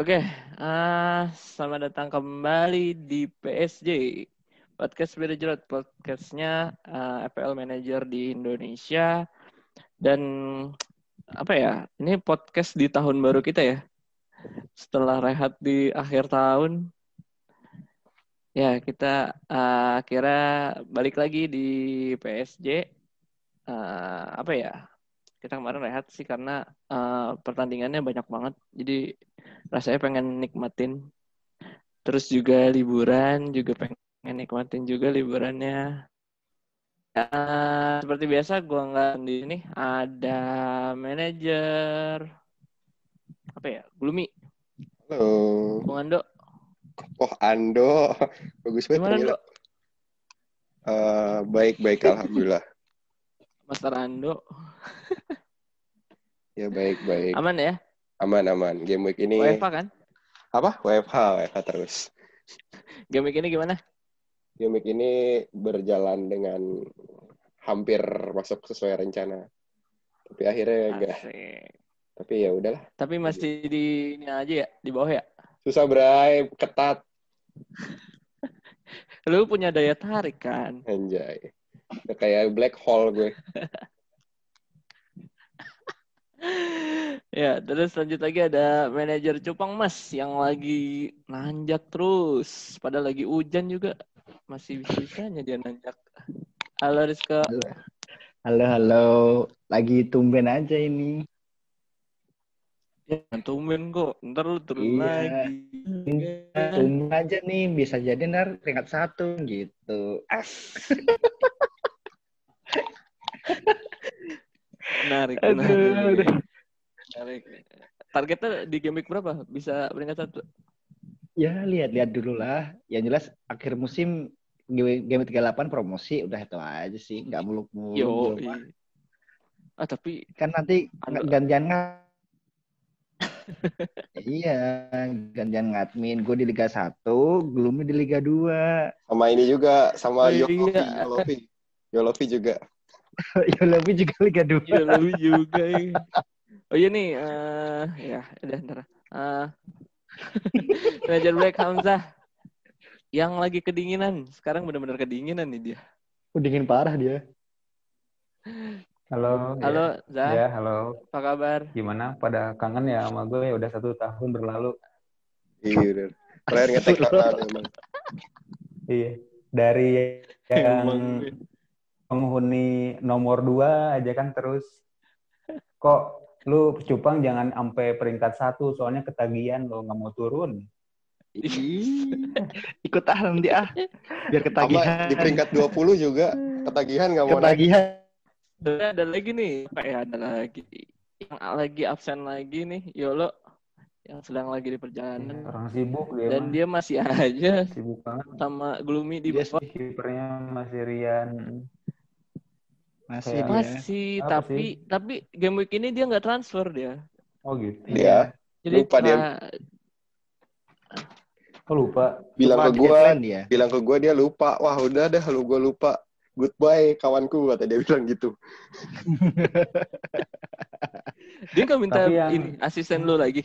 Oke, uh, selamat datang kembali di PSJ podcast Jerat podcastnya uh, FPL Manager di Indonesia. Dan apa ya ini podcast di tahun baru kita ya. Setelah rehat di akhir tahun. Ya kita uh, kira balik lagi di PSJ uh, apa ya kita kemarin rehat sih karena uh, pertandingannya banyak banget. Jadi rasanya pengen nikmatin. Terus juga liburan juga pengen nikmatin juga liburannya. Uh, seperti biasa gue nggak di sini ada manajer. Apa ya? Gloomy. Halo. Bung Ando. Oh Ando. Bagus banget gimana Ando? Uh, baik baik alhamdulillah Master Ando ya baik baik aman ya Aman aman. Game week ini WFH kan? Apa? WFH, WFH terus. Game week ini gimana? Game week ini berjalan dengan hampir masuk sesuai rencana. Tapi akhirnya enggak. Tapi ya udahlah. Tapi masih di ini aja ya, di bawah ya? Susah bray, ketat. Lu punya daya tarik kan? Anjay. Kayak black hole gue. ya, terus lanjut lagi ada manajer Cupang Mas yang lagi nanjak terus. Padahal lagi hujan juga. Masih bisa-bisanya dia nanjak. Halo Rizko. Halo. halo, halo. Lagi tumben aja ini. Ya, tumben kok. Ntar lu turun iya. lagi. Tumben aja nih. Bisa jadi ntar tingkat satu gitu. menarik, menarik. menarik. Targetnya di game week berapa? Bisa peringkat satu? Ya, lihat-lihat dulu lah. Yang jelas akhir musim game, game 38 promosi udah itu aja sih. Nggak muluk-muluk. Yo, Ah, tapi kan nanti gantian iya, gantian ngadmin. Gue di Liga 1, Gloomy di Liga 2. Sama ini juga, sama oh, iya. Yolovi. Yolovi juga. Yolovi juga Liga 2. Yolovi juga. Ya. Oh iya nih, uh, ya udah ntar. Uh, Manager Black Hamzah yang lagi kedinginan. Sekarang benar-benar kedinginan nih dia. Oh, dingin parah dia. Halo. Halo, ya. Zah. Ya, halo. Apa kabar? Gimana? Pada kangen ya sama gue? Ya udah satu tahun berlalu. Iya, udah. Terakhir ngetek kapan emang. Iya. Dari yang penghuni nomor dua aja kan terus. Kok lu cupang jangan sampai peringkat satu soalnya ketagihan lo nggak mau turun. Ikut ah nanti ah. Biar ketagihan. Sama di peringkat 20 juga ketagihan nggak mau Ketagihan. Ada, ada lagi nih, Pak ya, ada lagi. Yang lagi absen lagi nih, Yolo yang sedang lagi di perjalanan. Orang sibuk dia. Dan mah. dia masih aja sibuk banget. sama Gloomy di bawah. Kipernya masih Rian. Masih dia. Masih, Apa tapi tapi game week ini dia nggak transfer dia. Oh gitu. Dia Jadi Lupa dia. Oh lupa. bilang Cuma ke deadline dia. bilang ke gue dia lupa. Wah udah deh, lu gue lupa. Goodbye kawanku kata dia bilang gitu. dia nggak minta Tapi yang- ini asisten lu lagi.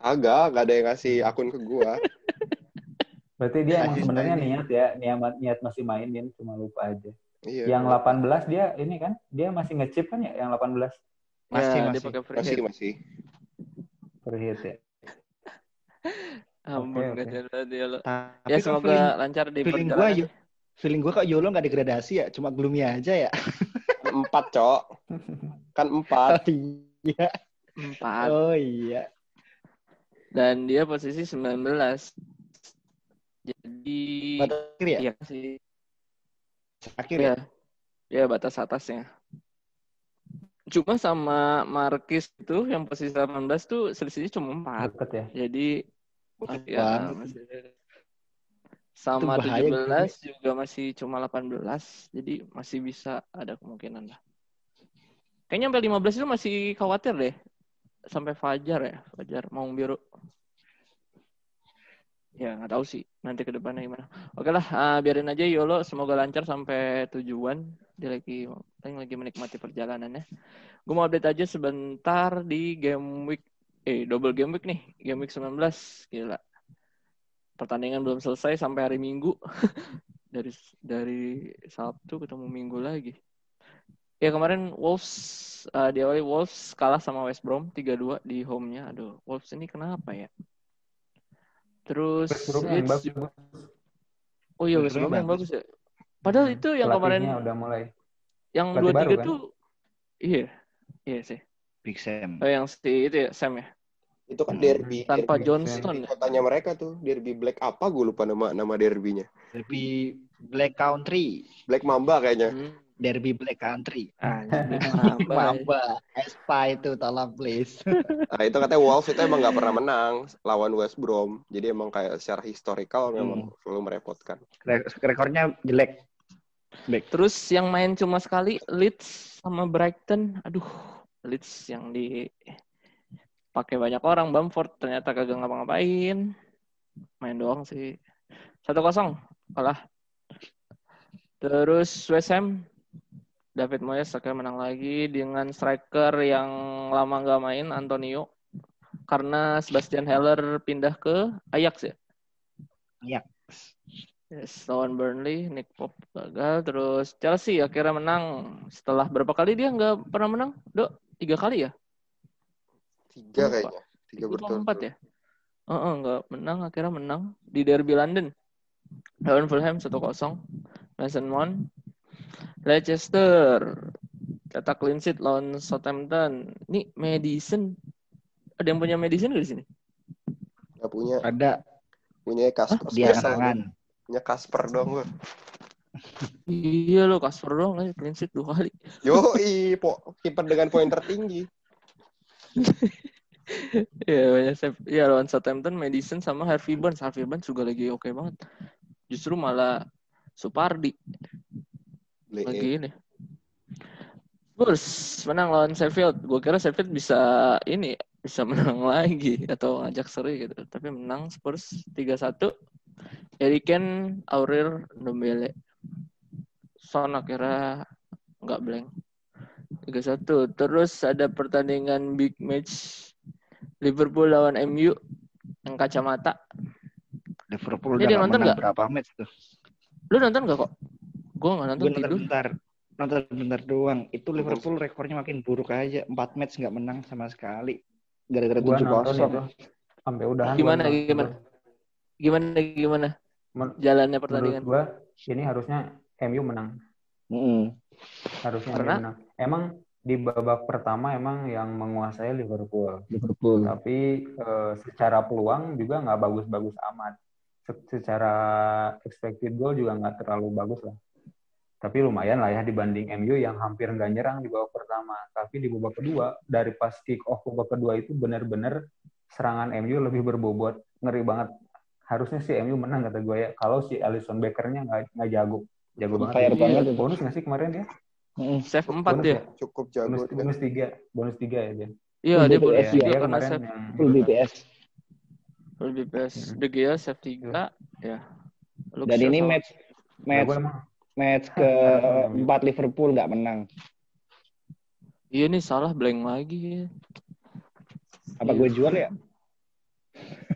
Agak, gak ada yang ngasih akun ke gue. Berarti dia emang sebenarnya niat ya, niat niat masih mainin cuma lupa aja. Iya. Yang 18 dia ini kan, dia masih ngechip kan ya yang 18 Masih, ya, dia masih. pakai free masih hit. masih. per hit ya. Ampun, Oke, oke. kasihan banget dia lo. Tapi Ya kok semoga feeling, lancar di feeling yo- feeling gue kok Yolo nggak degradasi ya, cuma gloomy aja ya. Empat, Cok. Kan empat. iya. Empat. Oh iya. Dan dia posisi 19. Jadi Batas akhir ya? iya sih. Akhir ya? Ya. Ya batas atasnya. Cuma sama Marquis itu yang posisi 18 tuh selisihnya cuma 4. Deket ya. Jadi Wah, ya masih sama Itu bahaya 17 juga masih cuma 18. Jadi masih bisa ada kemungkinan lah. Kayaknya sampai 15 itu masih khawatir deh. Sampai Fajar ya, Fajar mau biru. Ya nggak tahu sih nanti ke depannya gimana. Oke lah, ah, biarin aja Yolo. Semoga lancar sampai tujuan. Dia lagi paling lagi menikmati perjalanannya. Gue mau update aja sebentar di game week eh double game week nih, game week 19 gila. Pertandingan belum selesai sampai hari Minggu. dari dari Sabtu ketemu Minggu lagi. Ya kemarin Wolves uh, di awal Wolves kalah sama West Brom 3-2 di home-nya. Aduh, Wolves ini kenapa ya? Terus West Brom yang bagus. Oh iya West Brom yang bagus ya. Padahal itu yang kemarin udah mulai. Yang dua tiga kan? tuh iya. Iya sih. Big Sam. Oh, yang si itu ya Sam ya. Itu kan derby. Tanpa derby. Johnston. Derby kotanya mereka tuh, derby Black apa gue lupa nama nama derbynya. Derby Black Country. Black Mamba kayaknya. Hmm. Derby Black Country. Ah, Mamba. Mamba. Espa itu tolong please. nah itu katanya Wolves itu emang gak pernah menang lawan West Brom. Jadi emang kayak secara historical memang hmm. selalu merepotkan. Re rekornya jelek. Back. Terus yang main cuma sekali Leeds sama Brighton. Aduh, Leeds yang di pakai banyak orang Bamford ternyata kagak ngapa-ngapain. Main doang sih. Satu kosong kalah. Terus West Ham David Moyes akhirnya menang lagi dengan striker yang lama nggak main Antonio karena Sebastian Heller pindah ke Ajax ya. Ajax. Yes, lawan Burnley, Nick Pop gagal. Terus Chelsea akhirnya menang. Setelah berapa kali dia nggak pernah menang? Dok, tiga kali ya? Tiga kayaknya. Tiga berturut Empat ya? Oh, uh, nggak menang, akhirnya menang di Derby London. Lawan Fulham 1-0. Mason Mount. Leicester. Cetak clean sheet lawan Southampton. Ini Madison. Ada yang punya Madison nggak di sini? Nggak punya. Ada. Punya Kasper. Dia tangan punya Kasper dong gue. Iya lo Kasper dong aja clean sheet dua kali. Yo i, po kiper dengan poin tertinggi. Iya banyak save. Iya lawan Southampton, Madison sama Harvey Barnes. Harvey Barnes juga lagi oke okay banget. Justru malah Supardi. Lagi ini. Spurs menang lawan Sheffield. Gue kira Sheffield bisa ini bisa menang lagi atau ngajak seri gitu. Tapi menang Spurs 3-1. Harry Kane, Aurier, Ndombele. Son akhirnya nggak blank. 3-1. Terus ada pertandingan big match Liverpool lawan MU yang kacamata. Liverpool udah nonton gak? berapa match tuh? Lu nonton gak kok? Gue gak nonton Gue nonton bentar. Nonton bentar doang. Itu Liverpool rekornya makin buruk aja. 4 match nggak menang sama sekali. Gara-gara tujuh kosong. Sampai udah. Gimana gimana? Gimana gimana? Men jalannya pertandingan? Menurut gua ini harusnya MU menang. Mm -hmm. Harusnya Karena? MU menang. Emang di babak pertama emang yang menguasai Liverpool. Liverpool. Tapi uh, secara peluang juga nggak bagus-bagus amat. secara expected goal juga nggak terlalu bagus lah. Tapi lumayan lah ya dibanding MU yang hampir nggak nyerang di babak pertama. Tapi di babak kedua dari pas kick off babak kedua itu benar-benar serangan MU lebih berbobot, ngeri banget. Harusnya si MU menang kata gue ya. Kalau si Alisson Becker-nya nggak nggak jago, jago banget. Kayak banget. Bonus nggak sih kemarin dia? Mm. Save 4 dia. Cukup jago. Bonus, bonus 3. Bonus 3 ya dia. Iya, dia bonus 3 ya, karena save. Full BPS. Full BPS. De Gea save 3. Ya. Lux Dan ini match match match ke empat Liverpool nggak menang. Iya nih salah blank lagi. Apa gue jual ya?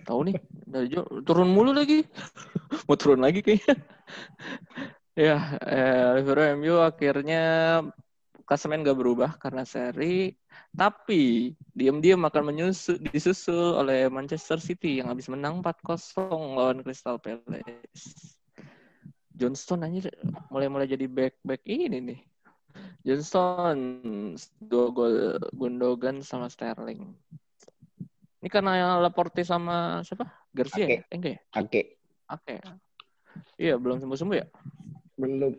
Tahu nih, dari jual turun mulu lagi. Mau turun lagi kayaknya. Ya, eh, Liverpool MU akhirnya klasemen gak berubah karena seri, tapi diam-diam akan menyusul disusul oleh Manchester City yang habis menang 4-0 lawan Crystal Palace. Johnston aja mulai-mulai jadi back-back ini nih. Johnston dua gol Gundogan sama Sterling. Ini karena Laporte sama siapa? Garcia Ake. ya? Enggak ya? Ake. Ake. Iya, belum sembuh-sembuh ya? belum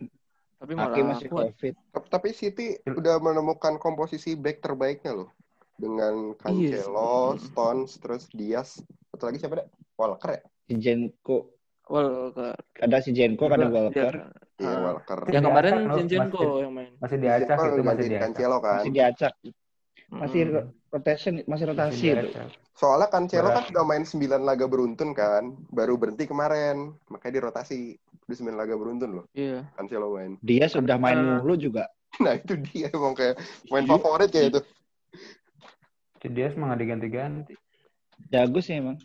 tapi malah Aki masih kuat. covid tapi City udah menemukan komposisi back terbaiknya loh dengan Cancelo, yes. Stones, terus Diaz, satu lagi siapa deh? Walker ya? Zinchenko. Walker. Ada si Jenko, ada Walker. Iya, uh, Walker. Yang kemarin Zinchenko yang main. Masih diacak itu masih diacak. Cancelo kan? Masih diacak. Masih hmm. rotation, masih rotasi itu. Soalnya Cancelo kan udah main 9 laga beruntun kan, baru berhenti kemarin, makanya dirotasi. Udah 9 laga beruntun loh. Iya. Cancelo main. Dia sudah main mulu juga. Nah itu dia emang kayak main favorit kayak itu. Dia semangat diganti-ganti. Jago sih emang.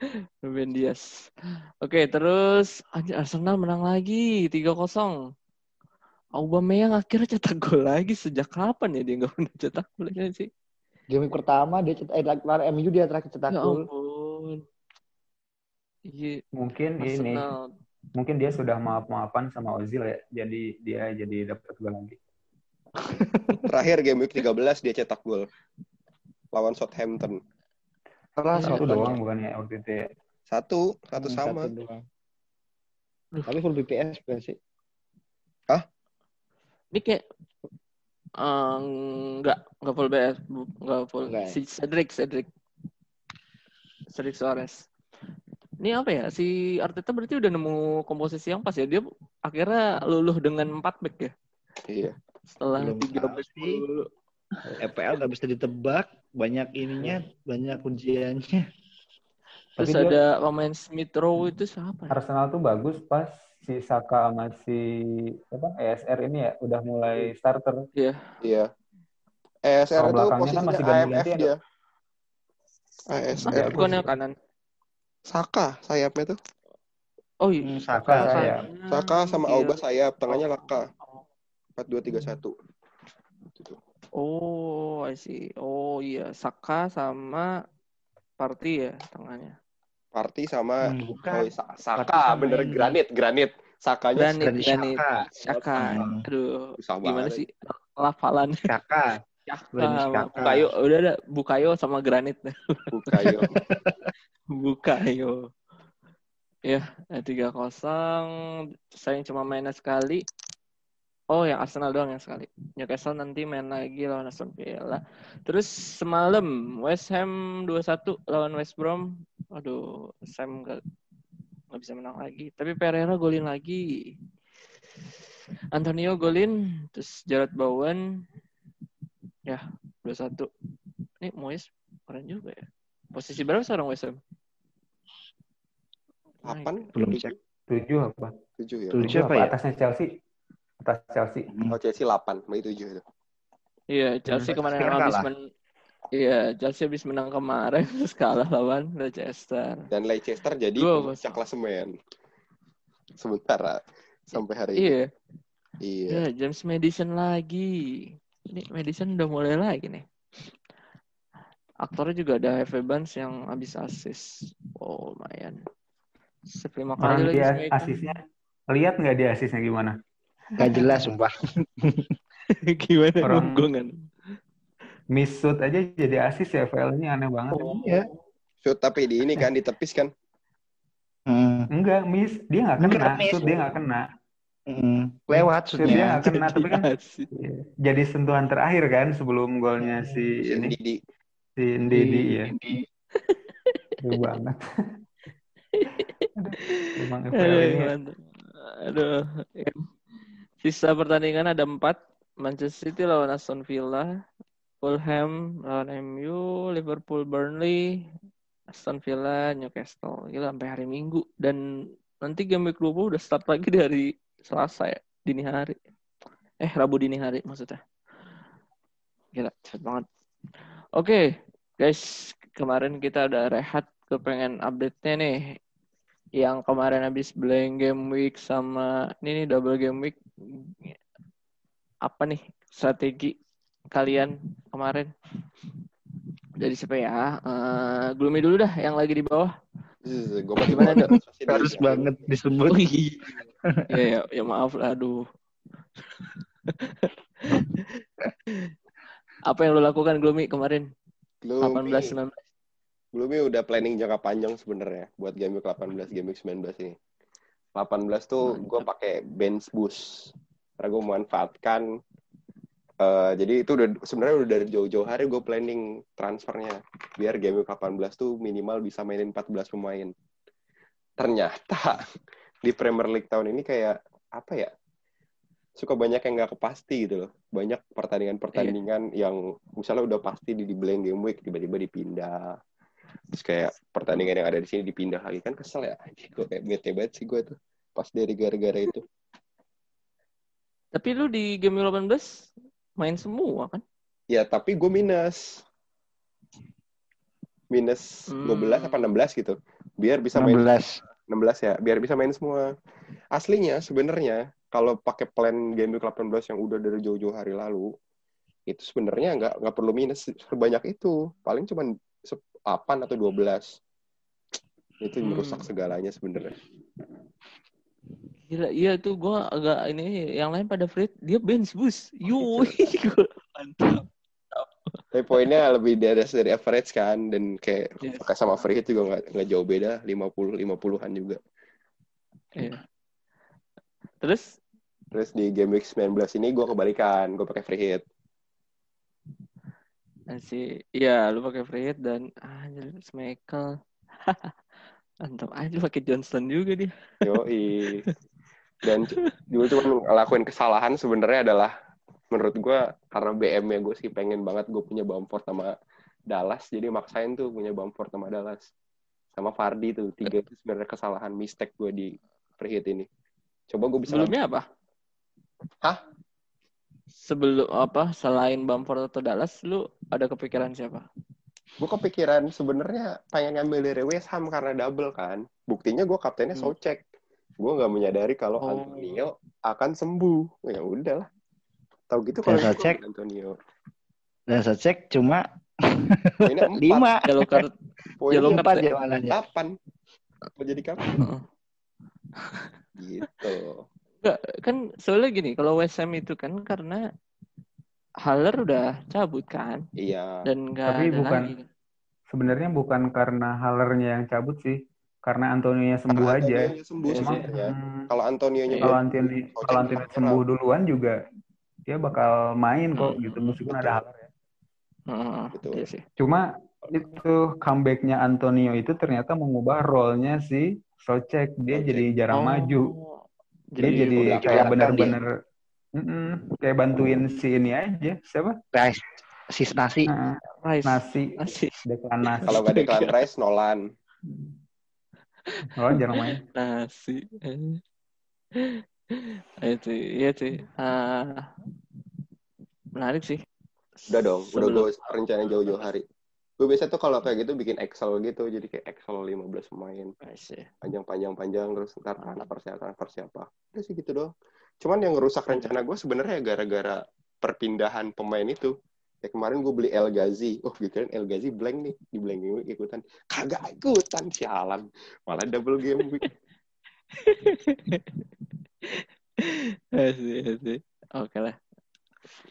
Ruben Dias. Oke, terus Arsenal menang lagi 3-0. Aubameyang akhirnya cetak gol lagi sejak kapan ya dia nggak pernah cetak gol sih? Game pertama dia cetak eh lawan MU dia terakhir cetak ya gol. Iya. Mungkin ini mungkin dia sudah maaf-maafan sama Ozil ya. Jadi dia jadi dapat gol lagi. Terakhir game week 13 dia cetak gol lawan Southampton. Salah satu doang bukannya waktu itu ya. Satu, satu hmm, sama. Satu Tapi full BPS bukan sih? Hah? Ini kayak uh, enggak enggak full BS, enggak full. Enggak. Ya? Si Cedric, Cedric. Cedric Suarez. Ini apa ya? Si Arteta berarti udah nemu komposisi yang pas ya. Dia akhirnya luluh dengan 4 back ya. Iya. Setelah Belum tiga back dulu. EPL nggak bisa ditebak, banyak ininya, banyak ujiannya. Terus Tapi ada dia, pemain Smith Rowe itu siapa? Arsenal tuh bagus pas si Saka sama si apa ESR ini ya udah mulai starter. Iya. Iya. ESR itu posisinya kan masih AMF dia. ESR bukan yang kanan. Saka sayapnya tuh. Oh iya. Hmm, Saka, Saka sayap. Saka sama iya. Auba sayap, tengahnya Laka. 4 2 3 1. Oh, I see. Oh iya, Saka sama Party ya tengahnya. Party sama hmm, bukan. Oh, Saka, bener ini. granit, granit. Sakanya granit, granit. Saka. Hmm. Aduh, Sama gimana sih lafalan? Saka. Saka. Bukayo, udah ada Bukayo sama granit. Bukayo. Bukayo. Ya, tiga kosong. Saya cuma mainnya sekali. Oh, yang Arsenal doang yang sekali. Newcastle nanti main lagi lawan Aston Villa. Terus semalam West Ham 2-1 lawan West Brom. Aduh, Sam gak, gak bisa menang lagi. Tapi Pereira golin lagi. Antonio golin, terus Jared Bowen. Ya, 2-1. Ini Moyes keren juga ya. Posisi berapa seorang West Ham? 8? Belum cek. 7 apa? 7 ya. 7 apa, apa ya? Atasnya Chelsea atas Chelsea. Oh Chelsea 8, Mei 7 itu. Iya, Chelsea hmm. kemarin habis men Iya, Chelsea habis menang kemarin terus kalah lawan Leicester. Dan Leicester jadi puncak klasemen. Sementara sampai hari iya. ini. Iya. Iya, James Madison lagi. Ini Madison udah mulai lagi nih. Aktornya juga ada Harvey Barnes yang habis asis. Oh, lumayan. Sepuluh kali lagi dia asisnya. Lihat nggak dia asisnya gimana? Gak jelas sumpah. Gimana Orang? Miss shoot aja jadi asis ya FL ini aneh banget. Oh, iya. Shoot tapi di ini kan ditepis kan? Hmm. Enggak, miss. Dia nggak kena. Enggak, shoot dia nggak kena. Hmm. Lewat shootnya. Shoot dia nggak kena, tapi kan iya. jadi sentuhan terakhir kan sebelum golnya si, si ini. Didi. Si Ndidi ya. Aduh banget. Emang FL ini. Ya. Aduh. Sisa pertandingan ada empat. Manchester City lawan Aston Villa, Fulham lawan MU, Liverpool Burnley, Aston Villa Newcastle. Gila sampai hari Minggu dan nanti game week 20 udah start lagi dari Selasa ya, dini hari. Eh, Rabu dini hari maksudnya. Gila, cepet banget. Oke, okay, guys, kemarin kita udah rehat kepengen update-nya nih yang kemarin habis blank game week sama ini nih double game week apa nih strategi kalian kemarin? Dari siapa ya? Uh, gloomy dulu dah yang lagi di bawah. Gue gimana dok harus banget disebut. Oh, iya. ya, ya ya maaf lah aduh. Apa yang lo lakukan gloomy kemarin? Gloomy. 18 19 Gloomy udah planning jangka panjang sebenarnya buat game week 18, game week 19 ini. 18 tuh gue pakai bench boost. Karena gue memanfaatkan uh, jadi itu udah sebenarnya udah dari jauh-jauh hari gue planning transfernya biar game week 18 tuh minimal bisa mainin 14 pemain. Ternyata di Premier League tahun ini kayak apa ya? suka banyak yang nggak kepasti gitu loh. Banyak pertandingan-pertandingan iya. yang misalnya udah pasti di, di blank game week tiba-tiba dipindah terus kayak pertandingan yang ada di sini dipindah lagi kan kesel ya gue kayak bete banget sih gue tuh pas dari gara-gara itu tapi lu di game 18 main semua kan Ya, tapi gue minus. Minus Hmm. 12 apa 16 gitu. Biar bisa main 16. 16 ya, biar bisa main semua. Aslinya sebenarnya kalau pakai plan game week 18 yang udah dari jauh-jauh hari lalu, itu sebenarnya nggak nggak perlu minus sebanyak itu. Paling cuma 8 atau 12. Itu Hmm. merusak segalanya sebenarnya. Gila, iya tuh gue agak ini yang lain pada free hit, dia bench boost. Yo, gua- mantap. Tapi poinnya lebih di atas dari average kan dan kayak Yes. pakai sama free hit juga nggak nggak jauh beda 50 50-an juga. Iya. Terus Terus di game week 19 ini gue kebalikan, gue pakai free hit. Si iya lu pakai hit dan anjir Michael. Mantap aja pakai Johnson juga dia. Yoi. Dan gue cuma ngelakuin kesalahan sebenarnya adalah menurut gue karena BM-nya gue sih pengen banget gue punya Bamford sama Dallas jadi maksain tuh punya Bamford sama Dallas sama Fardi tuh tiga itu sebenarnya kesalahan mistake gue di free hit ini coba gue bisa Sebelumnya apa? Hah? Sebelum apa selain Bamford atau Dallas lu ada kepikiran siapa? gue kepikiran sebenarnya pengen ngambil dari West Ham karena double kan buktinya gue kaptennya Hmm. Socek gue nggak menyadari kalau Oh. Antonio akan sembuh ya udahlah tahu gitu kalau Socek? Antonio Dan saya cek cuma poinnya empat lima. Card. poinnya Yellow Empat ya delapan mau jadi kapan gitu Enggak, kan soalnya gini, kalau West Ham itu kan karena Haller udah cabut kan iya dan nggak Tapi ada bukan- lagi. Sebenarnya bukan karena Hallernya yang cabut sih, karena Antonio sembuh Karena aja. Antonio sembuh Iya Cuma, sih. sebenarnya hmm, kalau Antonio nya kalau Iya. Antonio kalau Antonio sembuh duluan juga dia bakal main kok Hmm. gitu meskipun ada Haller ya. Heeh, Betul. iya sih. Cuma itu comebacknya Antonio itu ternyata mengubah role-nya si Socek. Dia Socek. jadi jarang Oh, maju. Dia jadi udah kayak kelihatan bener-bener Mm-mm, kayak bantuin si ini aja. Siapa? Rice. Sis nasi. Nah, Rice. nasi. Nasi. Deklan nasi. kalau nggak Declan Rice Nolan Oh, jarang main. Nasi. itu iya sih. Ah, menarik sih. udah dong udah Sebelum- gue rencana jauh-jauh hari gue biasa tuh kalau kayak gitu bikin Excel gitu jadi kayak Excel 15 pemain I see. panjang-panjang panjang terus ntar transfer siapa transfer siapa udah sih gitu doang. Cuman yang ngerusak rencana gue sebenarnya gara-gara perpindahan pemain itu. Ya kemarin gue beli El Ghazi. Oh gue kirain El Ghazi blank nih di blank week ikutan. Kagak ikutan sialan. Malah double game week. I see. Oke lah.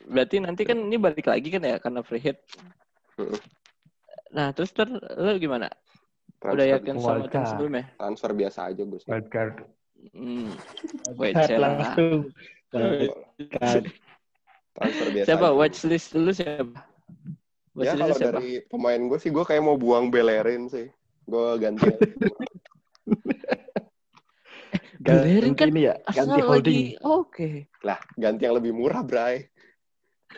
Berarti nanti kan ini balik lagi kan ya karena free hit. Nah, terus ter lu gimana? Udah transfer, yakin sama tim Wildcard. sebelumnya? transfer biasa aja gue sih Wildcard. Hmm. Siapa? langsung. Transfer biasa Siapa? aja. Watchlist dulu siapa? ya Watchlist kalau siapa? dari pemain gue sih gue kayak mau buang Bellerin sih gue ganti Bellerin kan ini ya, Asal ganti holding. lagi. Oke. lah ganti yang lebih murah Bray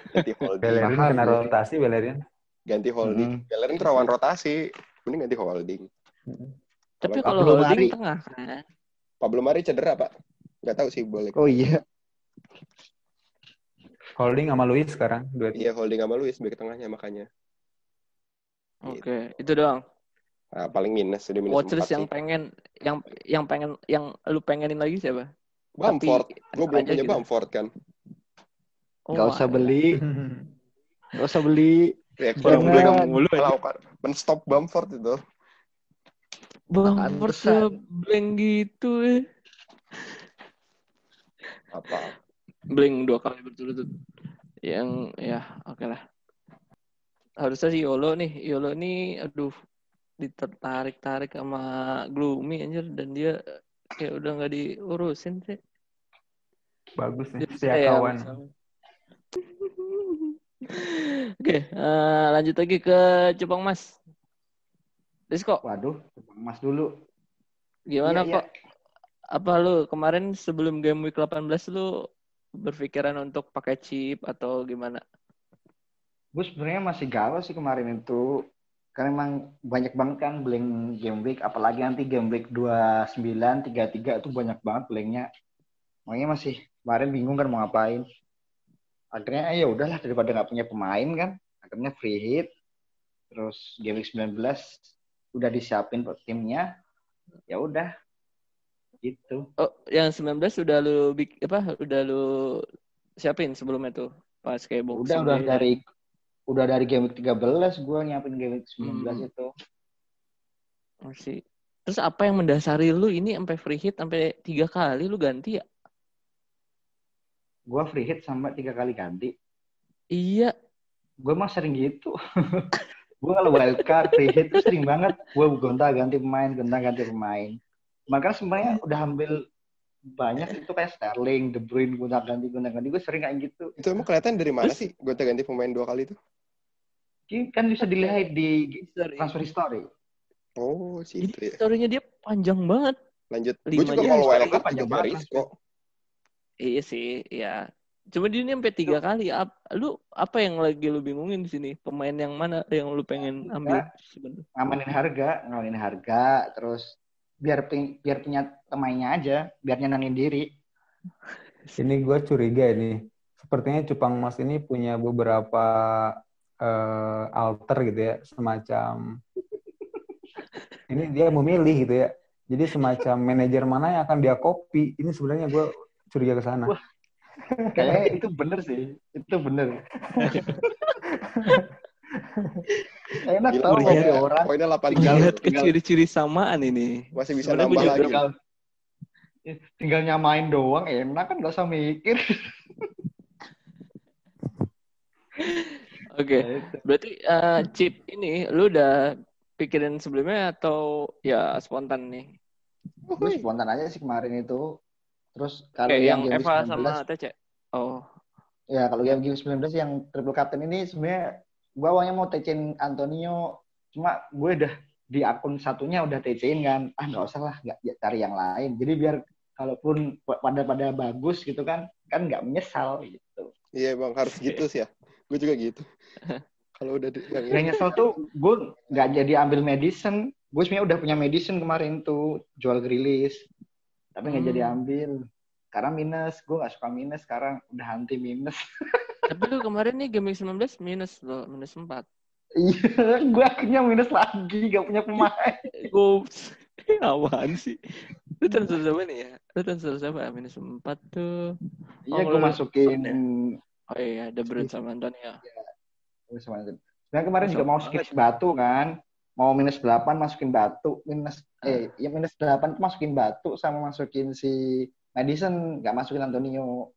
ganti holding Bellerin Mahal, kena rotasi Bellerin. Ganti holding Hmm. Tuh rawan rotasi mending ganti holding Tapi Kalau Pablo holding Mari. tengah kan. Pablo Mari cedera pak nggak tahu sih boleh Oh iya. Holding sama Luis sekarang duet. iya holding sama Luis back tengahnya makanya Oke, itu doang. nah, paling minus udah minus empat yang sih pengen yang yang pengen yang lu pengenin lagi siapa? Bamford Tapi gue belum aja punya gitu. Bamford kan Oh, Gak usah beli. Gak usah beli. Ya gue udah mulu melakukan men-stop Bamford itu Bamford blank gitu eh. apa Blank dua kali berturut-turut. Yang ya oke lah. Harusnya si Yolo nih. Yolo nih aduh ditertarik-tarik sama Gloomy anjir dan dia kayak udah nggak diurusin sih. Bagus nih, setia kawan. Oke, eh, lanjut lagi ke Jepang Mas. Rizko, Waduh, Mas dulu. gimana iya. kok? Apa lu kemarin sebelum game week 18 lu berpikiran untuk pakai chip atau gimana? Gue sebenarnya masih galau sih kemarin itu. Karena emang banyak banget kan blank game week. Apalagi nanti game week 29, 33 itu banyak banget blanknya. Makanya masih kemarin bingung kan mau ngapain. Akhirnya ya udahlah daripada nggak punya pemain kan. Akhirnya free hit. Terus game week 19 udah disiapin timnya. Ya udah. Gitu. Oh yang 19 udah lu apa udah lu siapin sebelumnya tuh pas kayak boxing udah udah dari udah dari game week 13 gue nyiapin game week 19 Hmm. itu. Masih terus apa yang mendasari lu ini sampai free hit sampai tiga kali lu ganti ya gue free hit sampai tiga kali ganti iya gue mah sering gitu gue kalau wildcard free hit tuh sering banget gue gonta ganti pemain gonta ganti pemain makanya sebenarnya udah ambil banyak itu kayak Sterling, De Bruyne gonta ganti gonta ganti gue sering kayak gitu Itu emang kelihatan dari mana Terus- sih gue ganti pemain dua kali itu? Ini kan bisa dilihat di transfer history Oh, sih itu ya. historinya dia panjang banget. Lanjut. Gue juga kalau wildcard panjang banget. risiko. Iya sih, ya. Cuma dia ini sampai tiga kali. Ap- lu apa yang lagi lu bingungin di sini? Pemain yang mana yang lu pengen ambil sebenarnya? ngamanin harga ngamanin harga terus biar biar punya pemainnya aja biar nyenangin diri Ini gue curiga ini. Sepertinya Cupang Mas ini punya beberapa eh, alter gitu ya, semacam ini dia memilih gitu ya. Jadi semacam manajer mana yang akan dia copy. Ini sebenarnya gue curiga ke sana. Kayaknya itu bener sih itu bener enak Gila, tau copy orang Poinnya 8 Tinggal- Lihat ke ciri-ciri samaan ini. Masih bisa Sebenarnya nambah lagi. tinggal tinggal nyamain doang enak kan gak usah mikir Oke, Ya itu. berarti eh, chip ini lu udah pikirin sebelumnya atau ya spontan nih? gue spontan aja sih kemarin itu terus kalau yang yang, Eva 19 sama TC. Oh, ya kalau game game 19 yang triple captain ini sebenarnya gue awalnya mau TC-in Antonio cuma gue udah di akun satunya udah TC-in kan ah nggak usah lah nggak ya, cari yang lain jadi biar kalaupun pada pada bagus gitu kan kan nggak menyesal gitu Iya emang harus gitu sih ya. Gue juga gitu. Kalau udah di- yang yang nyesel tuh gue nggak jadi ambil medicine gue sebenarnya udah punya medicine kemarin tuh jual grilis tapi nggak Hmm. jadi ambil karena minus gue nggak suka minus sekarang udah anti minus tapi lu kemarin nih game 19 minus lo, minus 4. iya gue akhirnya minus lagi gak punya pemain Gue apaan sih? Lu transfer siapa nih ya? Lu transfer siapa? Minus 4 tuh. iya Oh, gue masukin Oh iya, De Bruyne sama Antonio. Sebenarnya kemarin juga mau skip batu kan mau minus 8 masukin batu minus eh ya minus 8 tuh masukin batu sama masukin si Madison nggak masukin Antonio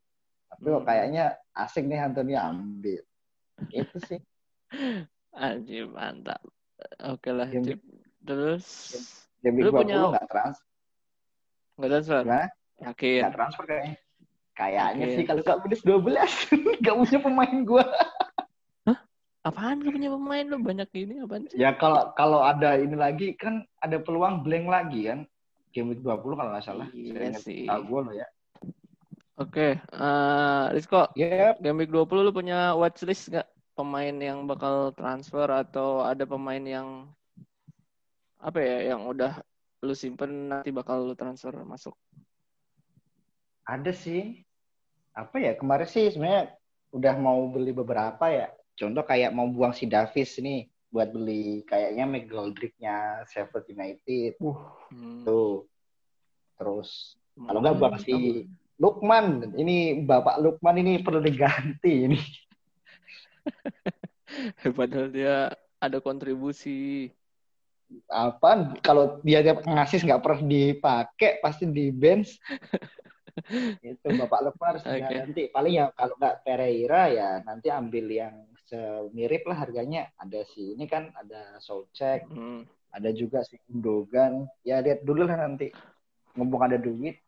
tapi kok Hmm. kayaknya asik nih Antonio ambil itu sih Anjir, mantap. Oke lah, Game-. Terus, Game Lu week 20 punya- nggak trans nggak transfer? Gimana? Yakin? nggak transfer kayaknya kayaknya sih kalau nggak minus 12 nggak punya pemain gua Apaan lu punya pemain lu banyak ini apaan sih? ya kalau kalau ada ini lagi kan ada peluang blank lagi kan game week 20 kalau nggak salah Iya Seingat sih. tahu gua loh ya Oke, eh Rizko, Yep. game week 20 lu punya watchlist nggak? Pemain yang bakal transfer atau ada pemain yang apa ya, yang udah lu simpen nanti bakal lu transfer masuk? Ada sih. Apa ya? Kemarin sih sebenarnya udah mau beli beberapa ya. Contoh kayak mau buang si Davis nih buat beli kayaknya McGoldrick-nya Sheffield United Hmm. tuh. Terus kalau nggak buang si Lukman. Ini Bapak Lukman ini perlu diganti ini. Padahal dia ada kontribusi. Apa? Kalau dia tiap ngasih nggak pernah dipakai pasti di bench. itu Bapak Lukman harus Oke. diganti. Paling ya kalau nggak Pereira ya nanti ambil yang semirip lah harganya. Ada si ini kan ada Soucek, Hmm. ada juga si Gundogan. Ya lihat dulu lah nanti. Mumpung ada duit.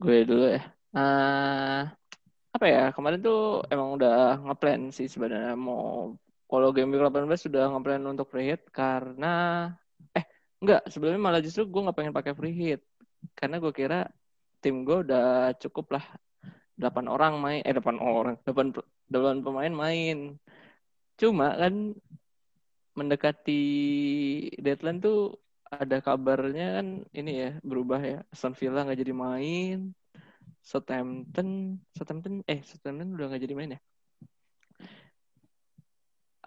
Gue dulu ya. Eh, apa ya? Kemarin tuh emang udah ngeplan sih sebenarnya mau kalau game week 18 sudah ngeplan untuk free hit karena eh enggak sebelumnya malah justru gue nggak pengen pakai free hit karena gue kira tim gue udah cukup lah 8 orang main eh 8 orang 8 pe- 8 pemain main cuma kan mendekati deadline tuh ada kabarnya kan ini ya berubah ya Aston Villa nggak jadi main Southampton, Southampton, eh Southampton udah nggak jadi main ya?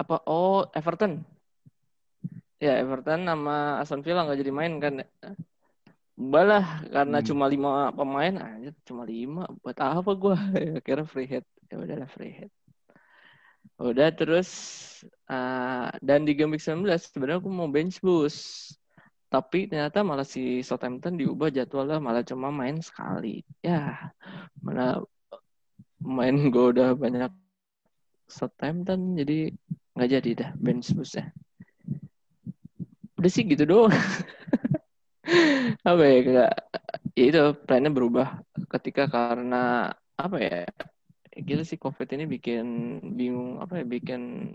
Apa? Oh Everton. Ya Everton sama Aston Villa nggak jadi main kan? Balah karena hmm. cuma lima pemain aja cuma lima. Buat apa gue ya, kira free hit. Ya udahlah free hit. Udah terus uh, dan di game week 19 sebenarnya aku mau bench boost. Tapi ternyata malah si Southampton diubah jadwalnya malah cuma main sekali. Ya mana main gue udah banyak Southampton jadi nggak jadi dah bench boostnya. Udah sih gitu doang apa ya kayak ya itu plannya berubah ketika karena apa ya gila sih covid ini bikin bingung apa ya bikin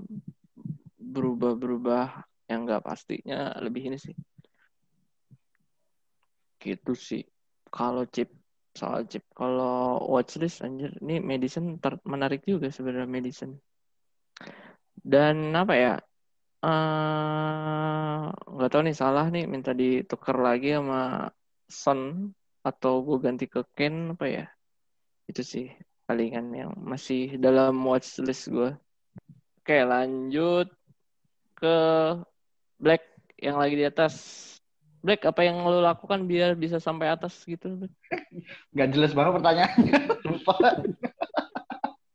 berubah-berubah yang nggak pastinya lebih ini sih. Gitu sih. Kalau chip soal chip kalau watchlist anjir ini medicine menarik juga sebenarnya medicine. Dan apa ya nggak uh, tahu nih salah nih minta ditukar lagi sama Son atau gue ganti ke Ken apa ya itu sih palingan yang masih dalam watchlist gue oke lanjut ke Black yang lagi di atas Black, apa yang lo lakukan biar bisa sampai atas gitu? Gak jelas banget pertanyaannya. Lupa.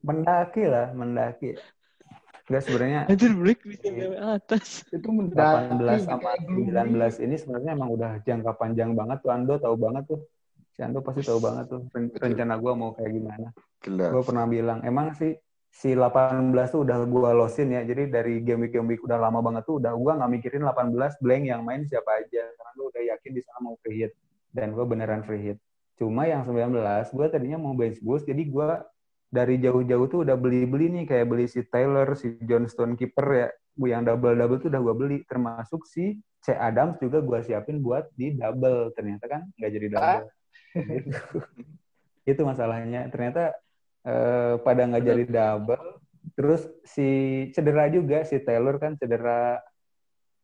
mendaki lah, mendaki. Enggak sebenarnya. Anjir Black bisa sampai atas. Itu mendaki. 18 sama 19 ini sebenarnya emang udah jangka panjang banget tuh. Ando tahu banget tuh. Si Ando pasti tahu banget tuh rencana gue mau kayak gimana. Gue pernah bilang, emang sih si 18 tuh udah gue losin ya. Jadi dari game week game week udah lama banget tuh udah gue nggak mikirin 18 blank yang main siapa aja karena gue udah yakin di sana mau free hit dan gue beneran free hit. Cuma yang 19 gue tadinya mau bench boost jadi gue dari jauh-jauh tuh udah beli-beli nih kayak beli si Taylor, si Johnston Keeper ya. Yang double-double tuh udah gue beli termasuk si C Adams juga gue siapin buat di double. Ternyata kan nggak jadi double. Ah. itu masalahnya. Ternyata eh, pada nggak jadi double. Terus si cedera juga si Taylor kan cedera.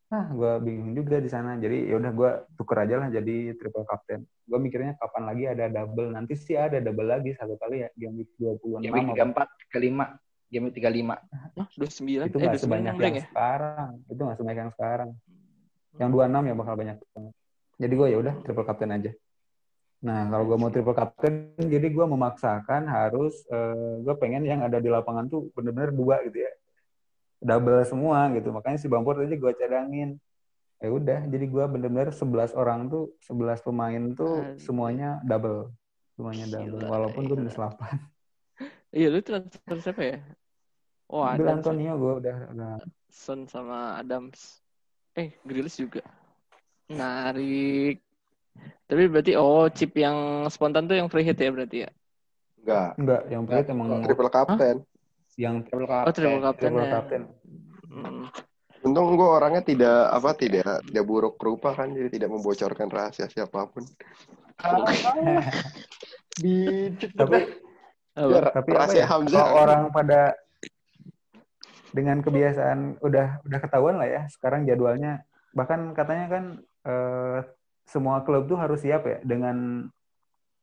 Nah, gue bingung juga di sana. Jadi ya udah gue tuker aja lah jadi triple captain. Gue mikirnya kapan lagi ada double. Nanti sih ada double lagi satu kali ya game week 26. Game week 34 ke 5. Game week 35. Hah, 29? Itu nggak eh, sebanyak yang ya? sekarang. Itu nggak sebanyak yang sekarang. Yang 26 ya bakal banyak. Jadi gue ya udah triple captain aja. Nah, kalau gue mau triple captain, jadi gue memaksakan harus, uh, gue pengen yang ada di lapangan tuh bener-bener dua gitu ya. Double semua gitu. Makanya si Bamford aja gue cadangin. Ya udah, jadi gue bener-bener 11 orang tuh, 11 pemain tuh semuanya double. Semuanya double. Gila, Walaupun gue minus 8. Iya, lu transfer siapa ya? Oh, ada. Antonio gue udah, udah. Son sama Adams. Eh, Grilis juga. Narik. Tapi berarti oh chip yang spontan tuh yang free hit ya berarti ya? Enggak. Enggak, yang free hit emang triple captain. Yang triple captain. Oh, triple captain. Triple ya. captain. Hmm. Untung gue orangnya tidak apa tidak tidak buruk rupa kan jadi tidak membocorkan rahasia siapa pun. Di tapi ya, tapi rahasia ya? Hamzah kalau orang pada dengan kebiasaan udah udah ketahuan lah ya sekarang jadwalnya bahkan katanya kan eh, semua klub tuh harus siap ya dengan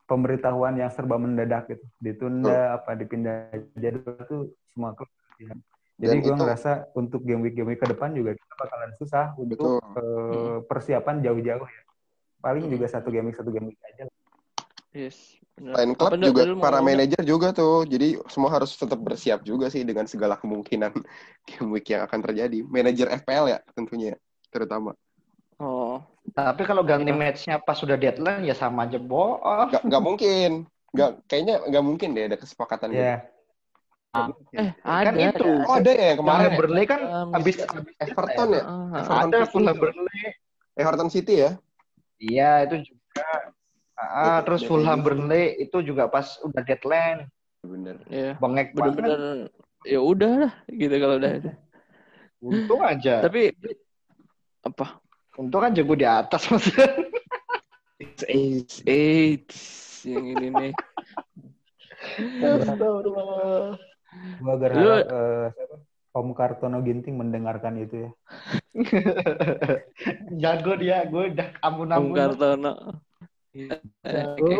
pemberitahuan yang serba mendadak gitu ditunda oh. apa dipindah jadwal tuh semua klub ya. jadi gue ngerasa untuk game week game week ke depan juga kita bakalan susah untuk uh, persiapan jauh-jauh ya paling hmm. juga satu game week satu game week aja yes Lain klub juga para manajer juga tuh. Jadi semua harus tetap bersiap juga sih dengan segala kemungkinan game week yang akan terjadi. Manajer FPL ya tentunya terutama. Oh. Tapi kalau ganti ya. matchnya pas sudah deadline ya sama aja bohong. Gak, gak mungkin. Gak, kayaknya gak mungkin deh ada kesepakatan yeah. gitu. Ah, eh, kan ada. itu. Oh, ada ya kemarin. Ya? Burnley kan um, habis Everton ya? Uh, Everton ada Fulham Burnley. Everton City ya? Iya, itu juga. Ah, terus Fulham Burnley itu juga pas udah deadline. Bener. Iya. Bengek bener-bener ya udah lah gitu kalau udah. Untung aja. Tapi apa? Untung kan jago di atas maksudnya. It's eight, eight. Yang ini nih. Gue agak harap uh, Om Kartono Ginting mendengarkan itu ya. Jago dia, gue udah ampun-ampun. Om Kartono. Jago.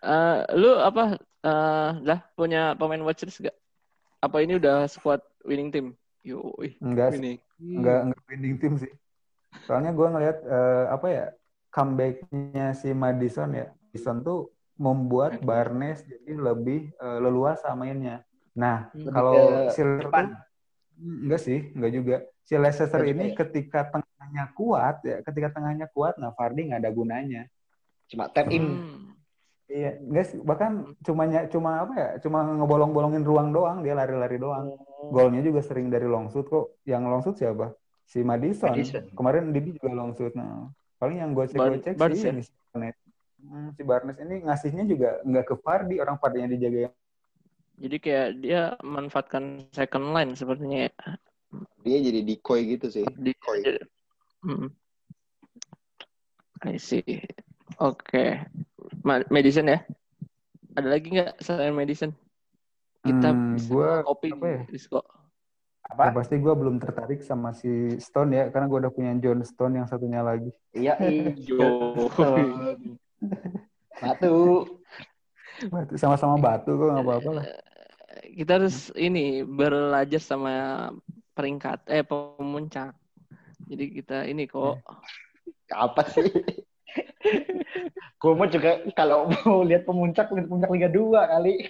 uh, lu apa uh, lah punya pemain watchers gak? Apa ini udah squad winning team? Yo, enggak winning. enggak enggak winning team sih. Soalnya gue ngeliat uh, apa ya comebacknya si Madison ya, Madison tuh membuat Barnes jadi lebih uh, leluasa mainnya. Nah, lebih kalau si Leicester enggak sih, enggak juga. Si Leicester ini ketika tengahnya kuat ya, ketika tengahnya kuat, nah Vardy nggak ada gunanya. Cuma tap in. Hmm. Iya, guys, bahkan cuma cuma apa ya? Cuma ngebolong-bolongin ruang doang, dia lari-lari doang. Oh. Golnya juga sering dari long shoot kok. Yang long shoot siapa? Si Madison. Madison. Kemarin Didi juga long shoot. Nah, paling yang gue cek gue cek sih ya? Si Barnes. Hmm, si Barnes ini ngasihnya juga nggak ke Fardi, orang Fardi yang dijaga Jadi kayak dia manfaatkan second line sepertinya ya. Dia jadi decoy gitu sih. Decoy. Hmm. I see. Oke. Okay. Medicine ya? Ada lagi nggak selain medicine? Kita hmm, gua, kopi apa ya? Disco. Apa? Ya, pasti gue belum tertarik sama si Stone ya, karena gue udah punya John Stone yang satunya lagi. Iya, iya. Batu. Batu sama-sama batu kok nggak apa-apa lah. Kita harus ini belajar sama peringkat eh pemuncak. Jadi kita ini kok apa sih? gue mau juga kalau mau lihat pemuncak lihat pemuncak Liga 2 kali.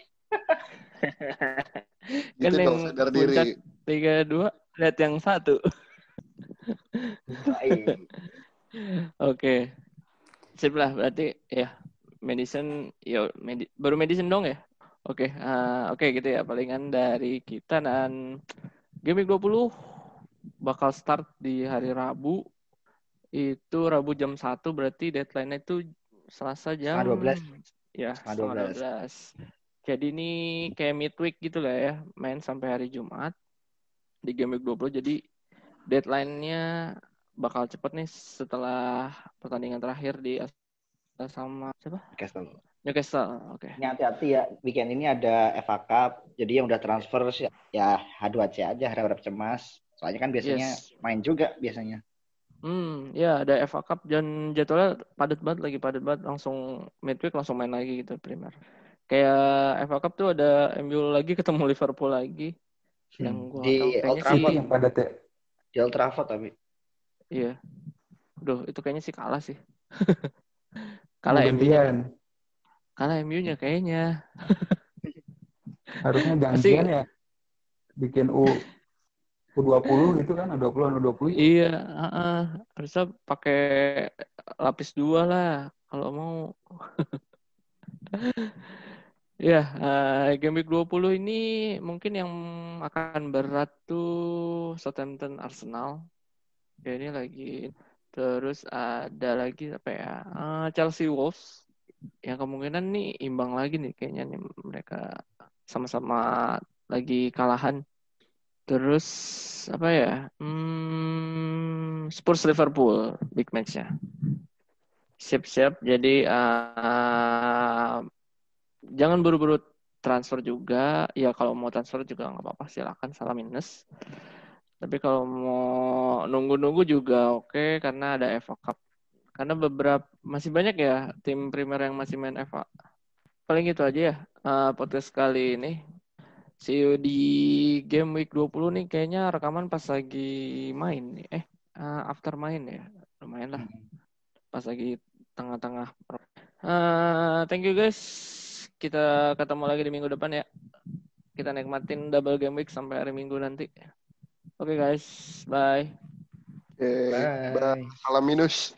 kan gitu yang sadar puncak diri. Liga 2 lihat yang satu. Oke. Okay. Sip lah berarti ya medicine ya medi baru medicine dong ya. Oke, okay. uh, oke okay, gitu ya palingan dari kita dan game 20 bakal start di hari Rabu itu Rabu jam 1 berarti deadline-nya itu Selasa jam 12. Ya, 12. 12. Jadi ini kayak midweek gitu lah ya, main sampai hari Jumat di game week 20. Jadi deadline-nya bakal cepet nih setelah pertandingan terakhir di sama siapa? Newcastle. Newcastle, oke. Okay. Ini hati-hati ya, weekend ini ada FA Cup, jadi yang udah transfer ya H2C aja, harap-harap cemas. Soalnya kan biasanya yes. main juga biasanya. Hmm, ya ada FA Cup dan jadwalnya padat banget lagi padat banget langsung midweek langsung main lagi gitu Premier. Kayak FA Cup tuh ada MU lagi ketemu Liverpool lagi. Hmm. Yang gua di Old Trafford sih, yang padat ya. Di Old Trafford tapi. Iya. Duh, itu kayaknya sih kalah sih. kalah MU. Kalah MU-nya kayaknya. Harusnya gantian ya. Bikin U U20 gitu kan, U20 U20. Iya, uh, uh, harusnya pakai lapis dua lah kalau mau. ya, uh, game week 20 ini mungkin yang akan berat tuh Southampton Arsenal. Ya, ini lagi terus ada lagi apa ya? Uh, Chelsea Wolves. Yang kemungkinan nih imbang lagi nih kayaknya nih mereka sama-sama lagi kalahan Terus apa ya? Hmm, Spurs Liverpool big match-nya. Siap-siap. Jadi uh, jangan buru-buru transfer juga. Ya kalau mau transfer juga nggak apa-apa. Silakan salah minus. Tapi kalau mau nunggu-nunggu juga oke okay, karena ada FA Cup. Karena beberapa masih banyak ya tim Premier yang masih main FA. Paling itu aja ya uh, podcast kali ini. See you di game week 20 nih kayaknya rekaman pas lagi main nih. Eh, uh, after main ya. Lumayan lah. Pas lagi tengah-tengah. Uh, thank you guys. Kita ketemu lagi di minggu depan ya. Kita nikmatin double game week sampai hari Minggu nanti. Oke okay, guys, bye. Okay, bye. Salam minus.